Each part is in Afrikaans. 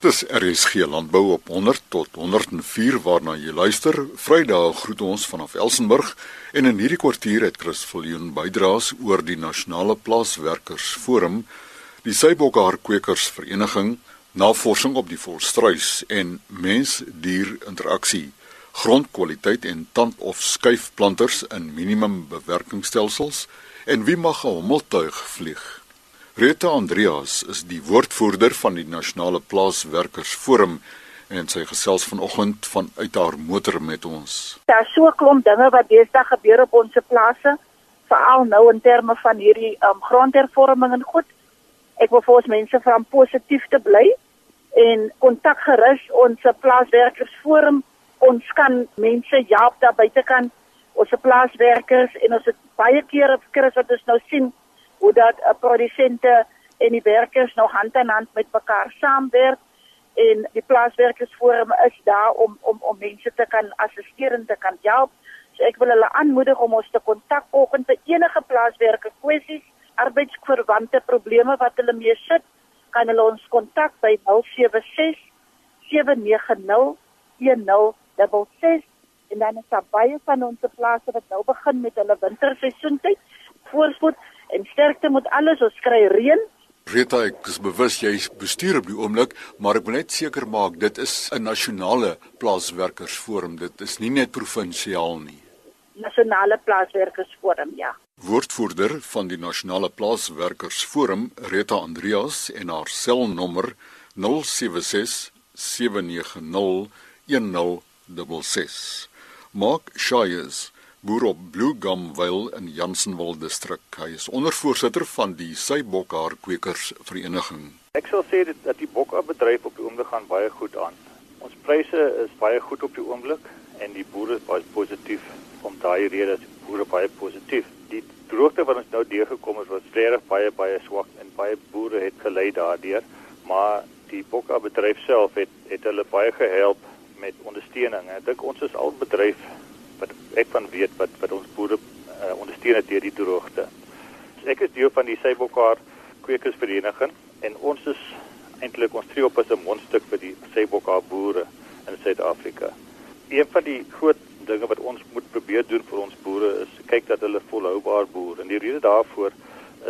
Dis RSG Landbou op 100 tot 104 waarna jy luister. Vrydag groet ons vanaf Elsenburg en in hierdie kwartier het Chris Viljoen bydraes oor die Nasionale Plaaswerkersforum, die Sybokhaar Kwekers Vereniging, navorsing op die volstruis en mens-dier interaksie, grondkwaliteit en tand of skuifplanters in minimum bewerkingstelsels en wie mag 'n hommeltuig vlieg? Rita Andreas is die woordvoerder van die Nasionale Plaaswerkersforum en sy gesels vanoggend vanuit haar motor met ons. Daar's so 'n klomp dinge wat deesdae gebeur op ons plase, veral nou in terme van hierdie um, grondhervorming en goed. Ek wil vir ons mense vra om positief te bly en kontak gerus ons plaaswerkersforum. Ons kan mense help daar buite kan ons plaaswerkers en ons het baie kere kry wat ons nou sien hoe dat 'n produsente en die werkers nou hand aan hand met mekaar saamwerk en die plaaswerkersforum is daar om om om mense te kan assisteer en te kan help. So ek wil hulle aanmoedig om ons te kontak volgens te enige plaaswerker kwessies, arbeidsverwante probleme wat hulle mee sit, kan hulle ons kontak by 076 790 1066 en dan is daar baie van ons plase wat nou begin met hulle winterseisoentyd voorspoed en sterkte met alles ons kry reën. Rita, ek is bewus jy bestuur op die oomblik, maar ek wil net seker maak dit is 'n nasionale plaaswerkersforum. Dit is nie net provinsiaal nie. Nasionale plaaswerkersforum, ja. Woordvoerder van die Nasionale Plaaswerkersforum, Rita Andreas en haar selnommer 076 790 1066. Mark Shires boer op Blue Gum Vale in Jansenwil distrik. Hy is ondervoorsitter van die Sybokhaar Kwekers Vereniging. Ek sal sê dat, dat die bokkerbedryf op die oomblik gaan baie goed aan. Ons pryse is baie goed op die oomblik en die boere is baie positief om daai rede dat die boere baie positief. Die droogte wat ons nou deurgekom het was regtig baie baie swak en baie boere het gelei daardeur, maar die bokkerbedryf self het het hulle baie gehelp met ondersteuning. Ek dink ons is al bedryf wat ek van weet wat wat ons boere uh, ondersteun het deur die droogte. So ek is deel van die Sybokhaar Kwekersvereniging en ons is eintlik ons tree op as 'n mondstuk vir die Sybokhaar boere in Suid-Afrika. Een van die groot dinge wat ons moet probeer doen vir ons boere is kyk dat hulle volhoubaar boer en die rede daarvoor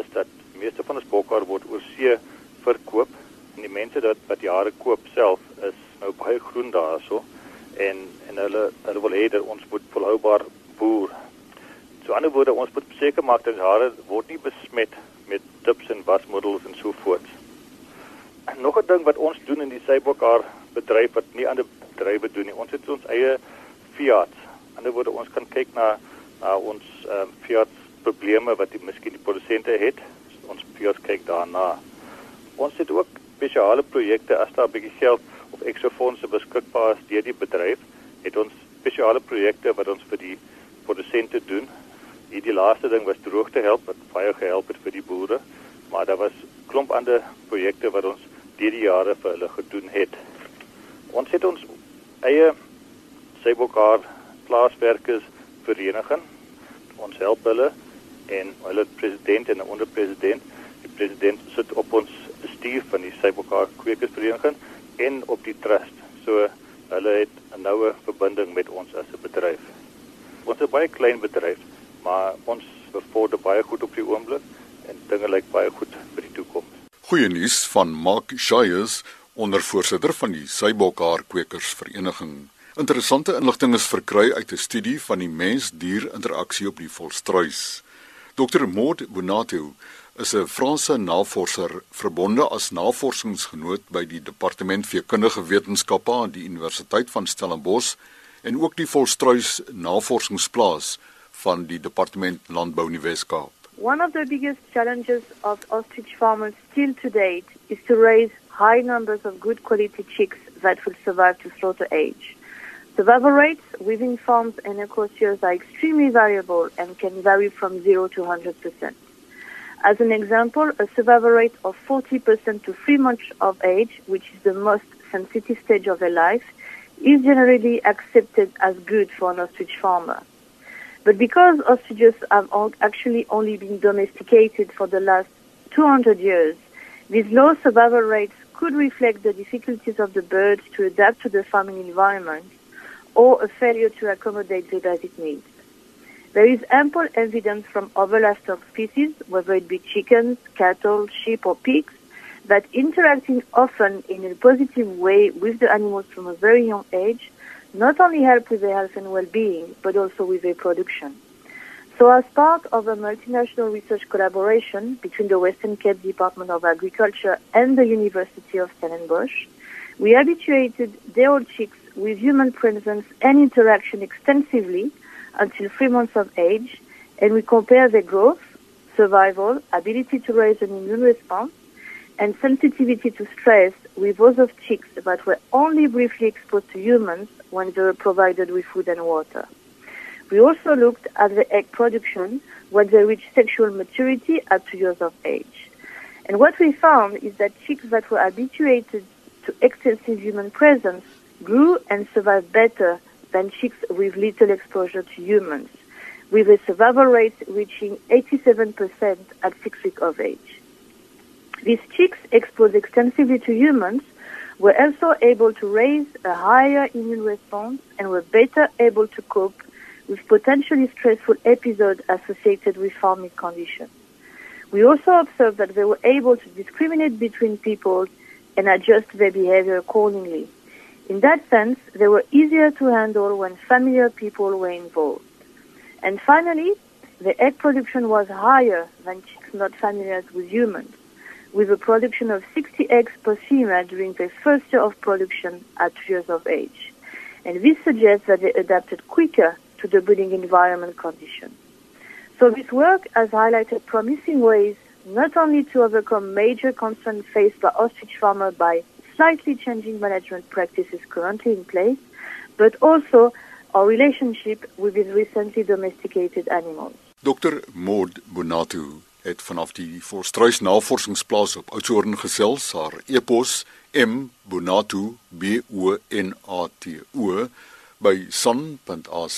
is dat meeste van ons bokhaar word oor see verkoop en die mense wat wat jare koop self is nou baie groen daarso en en hulle hulle wil hê dat ons moet volhoubaar boer. So ander woorde ons moet seker maak dat hare word nie besmet met tips en wasmiddels en so voort. Nog 'n ding wat ons doen in die Sybokhaar bedryf wat nie ander bedrywe doen nie. Ons het ons eie Fiat. Ander woorde ons kan kyk na na ons um, Fiat probleme wat die miskien die produsente het. Ons Fiat kyk daarna. Ons het ook spesiale projekte as daar 'n bietjie geld of ekstra fondse beskikbaar is deur die bedryf, het ons spesiale projekte wat ons vir die produsente doen. Hierdie laaste ding was droogte help wat baie gehelp het vir die boere, maar daar was klomp ander projekte wat ons deur die jare vir hulle gedoen het. Ons het ons eie Sybokhaar plaaswerkers vereniging. Ons help hulle en hulle president en onderpresident. Die president sit op ons bestuur van die Sybokhaar kwekersvereniging en op die trust. So hulle het 'n noue verbinding met ons as 'n bedryf. Ons is 'n baie klein bedryf, maar ons bevorder baie goed op die oomblik en dinge lyk baie goed vir die toekoms. Goeie nuus van Mark Shires, ondervoorsitter van die Sybokhaar Kwekersvereniging. Interessante inligting is verkry uit 'n studie van die mens-dier interaksie op die volstruis. Dr. Maud Bonato is 'n Franse navorser verbonde as navorsingsgenoot by die Departement vir Kundige Wetenskappe aan die Universiteit van Stellenbosch en ook die Volstruis Navorsingsplaas van die Departement Landbou in die Wes-Kaap. One of the biggest challenges of ostrich farmers still to date is to raise high numbers of good quality chicks that will survive to slaughter age. Survival rates within farms and across years are extremely variable and can vary from 0 to 100%. As an example, a survival rate of 40% to three months of age, which is the most sensitive stage of their life, is generally accepted as good for an ostrich farmer. But because ostriches have actually only been domesticated for the last 200 years, these low survival rates could reflect the difficulties of the birds to adapt to the farming environment or a failure to accommodate their basic needs. There is ample evidence from other livestock species, whether it be chickens, cattle, sheep, or pigs, that interacting often in a positive way with the animals from a very young age not only help with their health and well-being, but also with their production. So as part of a multinational research collaboration between the Western Cape Department of Agriculture and the University of Stellenbosch, we habituated their chicks with human presence and interaction extensively until three months of age, and we compare their growth, survival, ability to raise an immune response, and sensitivity to stress with those of chicks that were only briefly exposed to humans when they were provided with food and water. We also looked at the egg production when they reached sexual maturity at two years of age. And what we found is that chicks that were habituated to extensive human presence grew and survived better than chicks with little exposure to humans, with a survival rate reaching 87% at six weeks of age. These chicks exposed extensively to humans were also able to raise a higher immune response and were better able to cope with potentially stressful episodes associated with farming conditions. We also observed that they were able to discriminate between people and adjust their behavior accordingly. In that sense, they were easier to handle when familiar people were involved. And finally, the egg production was higher than chicks not familiar with humans, with a production of 60 eggs per female during their first year of production at two years of age. And this suggests that they adapted quicker to the breeding environment conditions. So this work has highlighted promising ways not only to overcome major concerns faced by ostrich farmers by slightly changing management practices currently in place, but also our relationship with these recently domesticated animals. Dr. Maud Bonatu het vanaf die Forstruis Navorsingsplaas op Oudtshoorn gesels. Haar e-pos mbonatu b o n a t o by san.ac.za.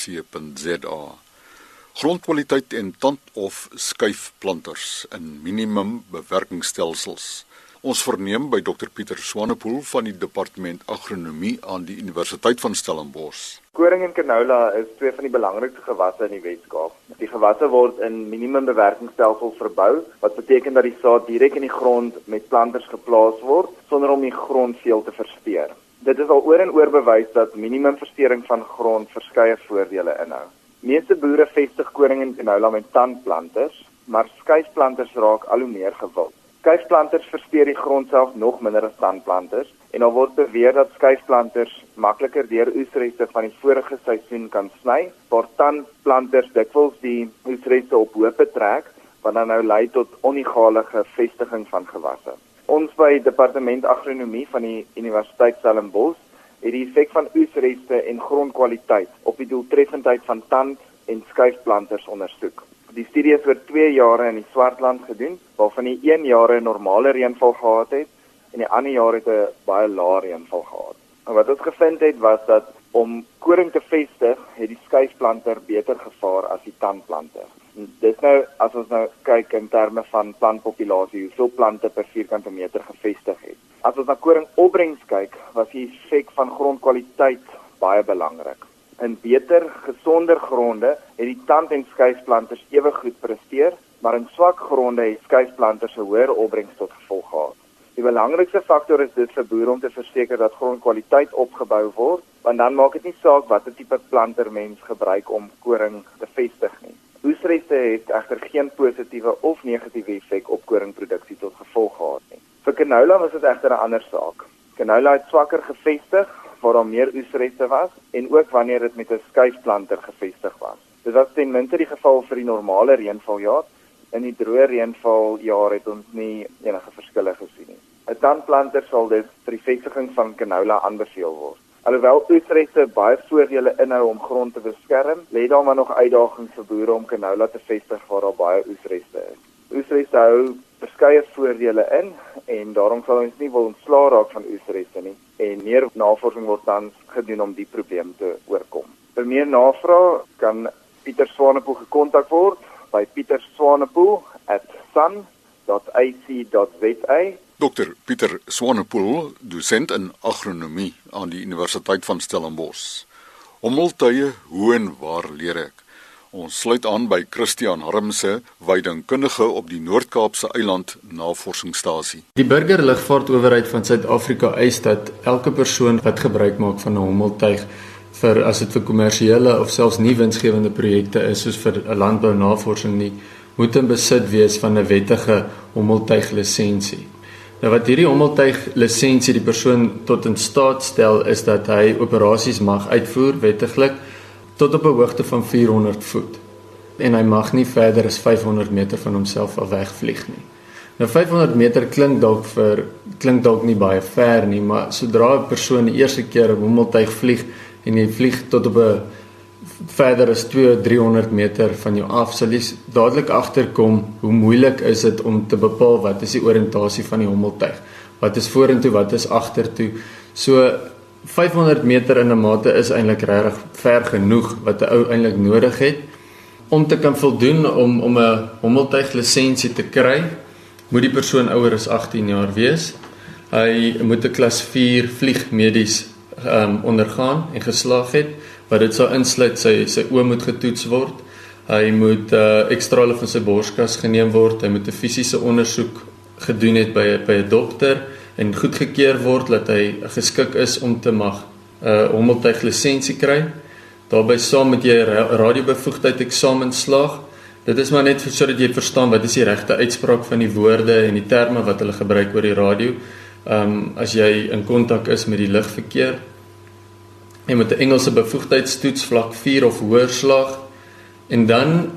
Grondkwaliteit en tand of skuifplanters in minimum bewerkingstelsels. Ons verneem by Dr Pieter Swanepoel van die Departement Agronomie aan die Universiteit van Stellenbosch. Koring en canola is twee van die belangrikste gewasse in die Weskaap. Die gewasse word in minimum bewerkingstelsels verbou, wat beteken dat die saad direk in die grond met planters geplaas word sonder om die grond veel te versteur. Dit is al oor en oor bewys dat minimum versteuring van grond verskeie voordele inhou. Meeste boere vestig koring en canola met tandplanters, maar skuifplanters raak al hoe meer gewild. Skuifplanters versteur die grond self nog minder as tandplanters en daar word beweer dat skuifplanters makliker deur oesreste van die vorige seisoen kan sny, waar tandplanters dikwels die oesreste op hoop trek wat dan nou lei tot onegalige vestiging van gewasse. Ons by Departement Agronomie van die Universiteit Stellenbosch het die effek van oesreste en grondkwaliteit op die doeltreffendheid van tand- en skuifplanters ondersoek. Die studie is oor 2 jare in die Swartland gedoen, waarvan die 1 jaar 'n normale reënval gehad het en die ander jaar het 'n baie lae reënval gehad. En wat ons gevind het was dat om koring te vestig, het die skuifplanter beter gevaar as die tandplanter. Dis nou as ons nou kyk in terme van plantpopulasie, hoeveel plante per vierkante meter gevestig het. As ons na koringopbrengs kyk, was die effek van grondkwaliteit baie belangrik in beter, gesonder gronde het die tand- en skuifplanters ewe goed presteer, maar in swak gronde het skuifplanters 'n hoër opbrengs tot gevolg gehad. Die belangrikste faktor is dit vir boere om te verseker dat grondkwaliteit opgebou word, want dan maak dit nie saak watter tipe planter mens gebruik om koring te vestig nie. Oesreste het egter geen positiewe of negatiewe effek op koringproduksie tot gevolg gehad nie. Vir canola was dit egter 'n ander saak. Canola het swakker gevestig waar daar meer oesreste was en ook wanneer dit met 'n skuifplanter gevestig was. Dit was ten minste die geval vir die normale reënvaljaar. In die droë reënvaljaar het ons nie enige verskille gesien nie. 'n Tandplanter sal dus vir die vestiging van canola aanbeveel word. Alhoewel oesreste baie voordele inhou om grond te beskerm, lê daar maar nog uitdagings vir boere om canola te vestig waar daar baie oesreste is. Oesreste hou verskeie voordele in en daarom sal ons nie wil ontslaa raak van oesreste nie en meer navorsing word tans gedoen om die probleem te oorkom. Vir meer navrae kan Pieter Swanepoel gekontak word by pieterswanepoel@sun.ac.za Dr Pieter Swanepoel, dosent in agronomie aan die Universiteit van Stellenbosch. Hommeltuie, hoe en waar leer ek? Ons sluit aan by Christian Harmse, weidingkundige op die Noord-Kaapse Eiland Navorsingsstasie. Die burgerlugvaartowerheid van Suid-Afrika eis dat elke persoon wat gebruik maak van 'n hommeltuig vir as dit vir kommersiële of selfs nie winsgewende projekte is soos vir 'n landbounavorsing nie, moet in besit wees van 'n wettige hommeltuig lisensie. Nou wat hierdie hommeltuig lisensie die persoon tot in staat stel is dat hy operasies mag uitvoer wettiglik tot op 'n hoogte van 400 voet en hy mag nie verder as 500 meter van homself af wegvlieg nie. Nou 500 meter klink dalk vir klink dalk nie baie ver nie, maar sodra 'n persoon die eerste keer 'n hommeltuig vlieg en hy vlieg tot op 'n verder as 200-300 meter van jou af, sal jy dadelik agterkom hoe moeilik is dit om te bepaal wat is die oriëntasie van die hommeltuig. Wat is vorentoe, wat is agtertoe? So 500 meter in 'n mate is eintlik regtig ver genoeg wat 'n ou eintlik nodig het om te kan voldoen om om 'n hommeltuig lisensie te kry. Moet die persoon ouer as 18 jaar wees. Hy moet 'n klas 4 vliegmedies ehm um, ondergaan en geslaag het wat dit sou insluit sy sy oë moet getoets word. Hy moet uh ekstrale van sy borskas geneem word. Hy moet 'n fisiese ondersoek gedoen het by by 'n dokter en goedgekeur word dat hy geskik is om te mag 'n uh, hommeltuig lisensie kry. Daarby saam met jy radiobevoegdheid eksamen slaag. Dit is maar net sodat jy verstaan wat is die regte uitspraak van die woorde en die terme wat hulle gebruik oor die radio. Ehm um, as jy in kontak is met die lugverkeer en met 'n Engelse bevoegdheidstoets vlak 4 of hoër slaag en dan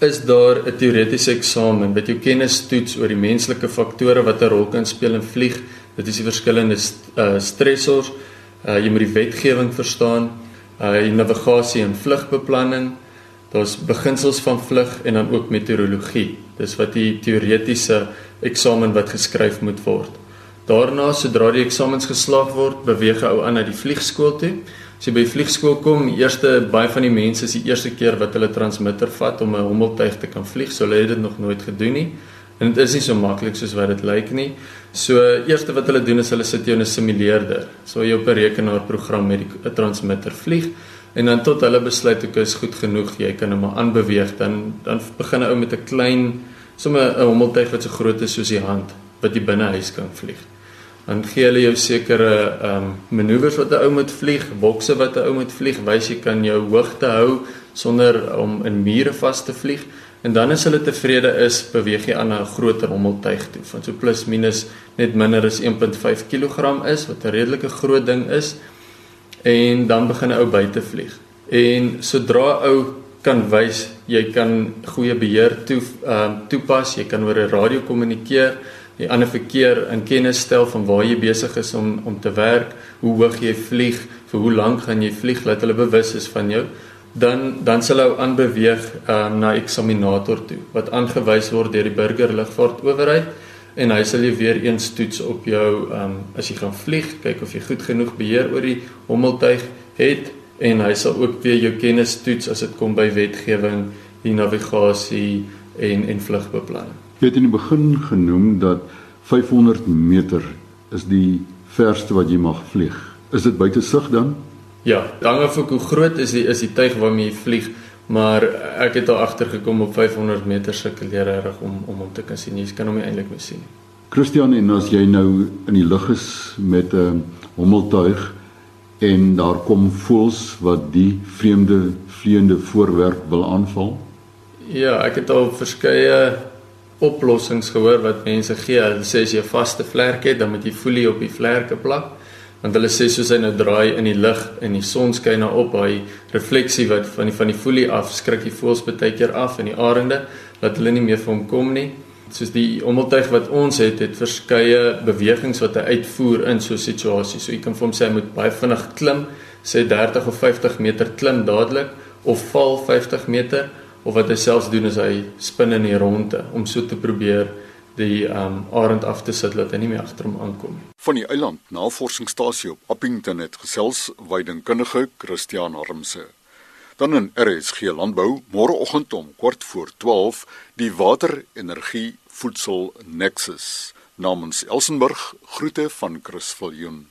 is daar 'n teoretiese eksamen wat jou kennis toets oor die menslike faktore wat 'n rol kan speel in vlieg Dit is die verskillende uh, stressors. Uh, jy moet die wetgewing verstaan, uh die navigasie en vlugbeplanning. Daar's beginsels van vlug en dan ook meteorologie. Dis wat die teoretiese eksamen wat geskryf moet word. Daarna sodra die eksamens geslaag word, beweeg 'n ou aan na die vliegskool toe. As jy by die vliegskool kom, eerste baie van die mense is die eerste keer wat hulle transmitter vat om 'n hommeltuig te kan vlieg, so hulle het dit nog nooit gedoen nie. En dit is nie so maklik soos wat dit lyk nie. So eerste wat hulle doen is hulle sit jou in 'n simuleerder. So jy op 'n rekenaarprogram met die transmitter vlieg en dan tot hulle besluit ek is goed genoeg, jy kan hom aanbeweeg, dan dan begin 'n ou met 'n klein sommer 'n hommeltuig wat so groot is soos die hand wat jy binne huis kan vlieg. Dan gee hulle jou sekere ehm um, manoeuvres wat 'n ou moet vlieg, bokse wat 'n ou moet vlieg, wys jy kan jou hoogte hou sonder om in mure vas te vlieg. En dan as hulle tevrede is, beweeg jy aan 'n groter hommeltuig toe, van so plus minus net minder as 1.5 kg is, wat 'n redelike groot ding is. En dan begin 'n ou buite vlieg. En sodra ou kan wys jy kan goeie beheer toe ehm uh, toepas, jy kan oor 'n radio kommunikeer, jy ander verkeer in kennis stel van waar jy besig is om om te werk, hoe hoog jy vlieg, vir hoe lank gaan jy vlieg, laat hulle bewus is van jou dan dan sal hy aanbeweeg um, na eksaminator toe wat aangewys word deur die burger lugvaartowerheid en hy sal jy weer eens toets op jou um, as jy gaan vlieg kyk of jy goed genoeg beheer oor die hommeltuig het en hy sal ook weer jou kennis toets as dit kom by wetgewing die navigasie en en vlugbeplanning. Jy het in die begin genoem dat 500 meter is die verste wat jy mag vlieg. Is dit buite sig dan? Ja, hang af hoe groot is die is die tuig waarmee jy vlieg, maar ek het al agtergekom op 500 meter sukkel jy reg om om hom te kan sien. Jy kan hom nie eintlik meer sien nie. Christian, en as jy nou in die lug is met 'n uh, hommeltuig en daar kom voels wat die vreemde vleiende voorwerp wil aanval? Ja, ek het al verskeie oplossings gehoor wat mense gee. Hulle sê as jy 'n vaste vlerk het, dan moet jy folie op die vlerke plak want hulle sê soos hy nou draai in die lug en die son skyn na op hy refleksie wat van die van die folie af skrik die voëls baie keer af in die arende dat hulle nie meer vir hom kom nie. Soos die ommeltuig wat ons het het verskeie bewegings wat hy uitvoer in so 'n situasie. So jy kan vir hom sê hy moet baie vinnig klim sê 30 of 50 meter klim dadelik of val 50 meter of wat hy selfs doen is hy spin in die ronde om so te probeer die um arend af te sit dat hy nie meer agter hom aankom nie. Van die eiland navorsingsstasie op Appington het gesels weidingkundige Christian Harmse. Dan in RSG Landbou môreoggend om kort voor 12 die waterenergie voedsel Nexus Namens Elsenburg groete van Chris Viljoen.